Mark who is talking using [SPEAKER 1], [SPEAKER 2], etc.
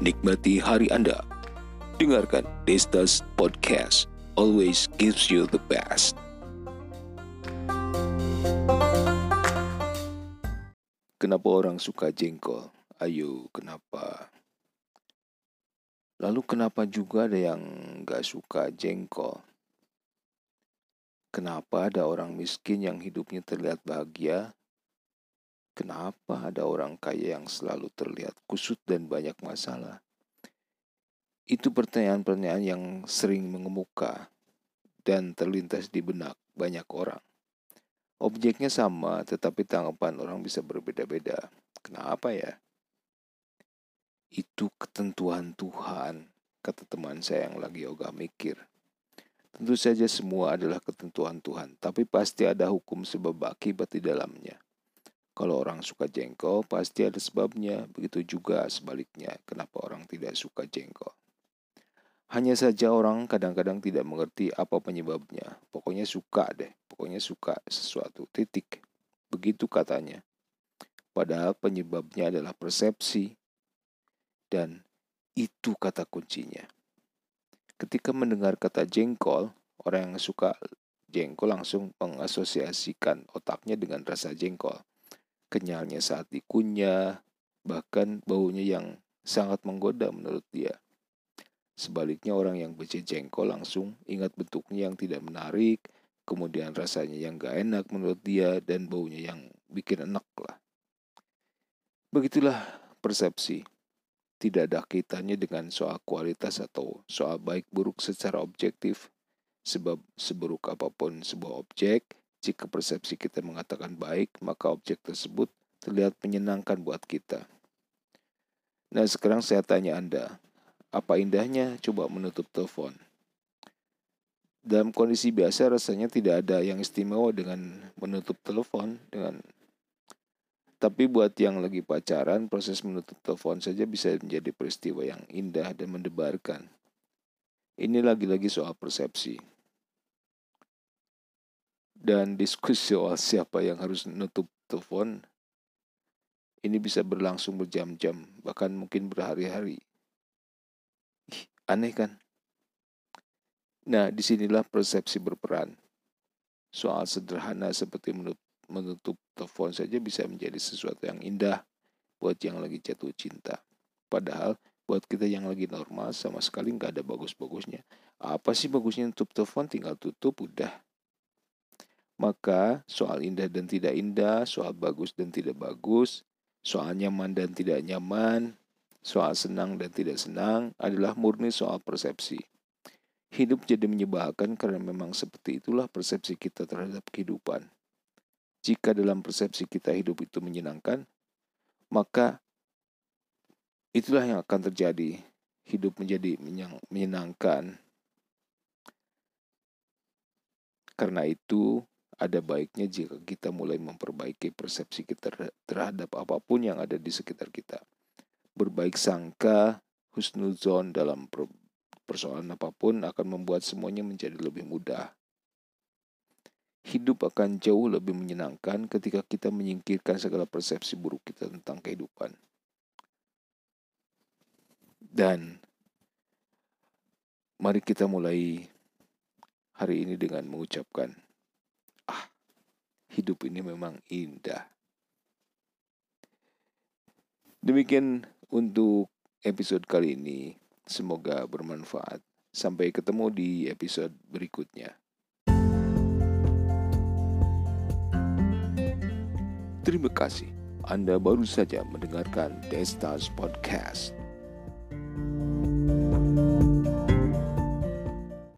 [SPEAKER 1] nikmati hari Anda. Dengarkan Destas Podcast, always gives you the best. Kenapa orang suka jengkol? Ayo, kenapa? Lalu kenapa juga ada yang gak suka jengkol? Kenapa ada orang miskin yang hidupnya terlihat bahagia, Kenapa ada orang kaya yang selalu terlihat kusut dan banyak masalah? Itu pertanyaan-pertanyaan yang sering mengemuka dan terlintas di benak banyak orang. Objeknya sama, tetapi tanggapan orang bisa berbeda-beda. Kenapa ya? Itu ketentuan Tuhan, kata teman saya yang lagi ogah mikir. Tentu saja semua adalah ketentuan Tuhan, tapi pasti ada hukum sebab akibat di dalamnya. Kalau orang suka jengkol, pasti ada sebabnya. Begitu juga sebaliknya, kenapa orang tidak suka jengkol. Hanya saja orang kadang-kadang tidak mengerti apa penyebabnya. Pokoknya suka deh, pokoknya suka sesuatu. Titik. Begitu katanya. Padahal penyebabnya adalah persepsi. Dan itu kata kuncinya. Ketika mendengar kata jengkol, orang yang suka jengkol langsung mengasosiasikan otaknya dengan rasa jengkol kenyalnya saat dikunyah, bahkan baunya yang sangat menggoda menurut dia. Sebaliknya orang yang benci jengkol langsung ingat bentuknya yang tidak menarik, kemudian rasanya yang gak enak menurut dia, dan baunya yang bikin enak lah. Begitulah persepsi. Tidak ada kaitannya dengan soal kualitas atau soal baik buruk secara objektif. Sebab seburuk apa pun sebuah objek, jika persepsi kita mengatakan baik, maka objek tersebut terlihat menyenangkan buat kita. Nah, sekarang saya tanya Anda, apa indahnya coba menutup telepon? Dalam kondisi biasa rasanya tidak ada yang istimewa dengan menutup telepon dengan tapi buat yang lagi pacaran, proses menutup telepon saja bisa menjadi peristiwa yang indah dan mendebarkan. Ini lagi-lagi soal persepsi dan diskusi soal siapa yang harus menutup telepon ini bisa berlangsung berjam-jam, bahkan mungkin berhari-hari. Aneh kan? Nah, di sinilah persepsi berperan. Soal sederhana seperti menutup telepon saja bisa menjadi sesuatu yang indah buat yang lagi jatuh cinta. Padahal buat kita yang lagi normal sama sekali nggak ada bagus-bagusnya. Apa sih bagusnya tutup telepon? Tinggal tutup udah maka soal indah dan tidak indah, soal bagus dan tidak bagus, soal nyaman dan tidak nyaman, soal senang dan tidak senang adalah murni soal persepsi. Hidup jadi menyebalkan karena memang seperti itulah persepsi kita terhadap kehidupan. Jika dalam persepsi kita hidup itu menyenangkan, maka itulah yang akan terjadi. Hidup menjadi menyenangkan. Karena itu, ada baiknya jika kita mulai memperbaiki persepsi kita terhadap apa pun yang ada di sekitar kita. Berbaik sangka, husnuzon dalam persoalan apa pun akan membuat semuanya menjadi lebih mudah. Hidup akan jauh lebih menyenangkan ketika kita menyingkirkan segala persepsi buruk kita tentang kehidupan. Dan mari kita mulai hari ini dengan mengucapkan hidup ini memang indah. Demikian untuk episode kali ini. Semoga bermanfaat. Sampai ketemu di episode berikutnya. Terima kasih. Anda baru saja mendengarkan Destas Podcast.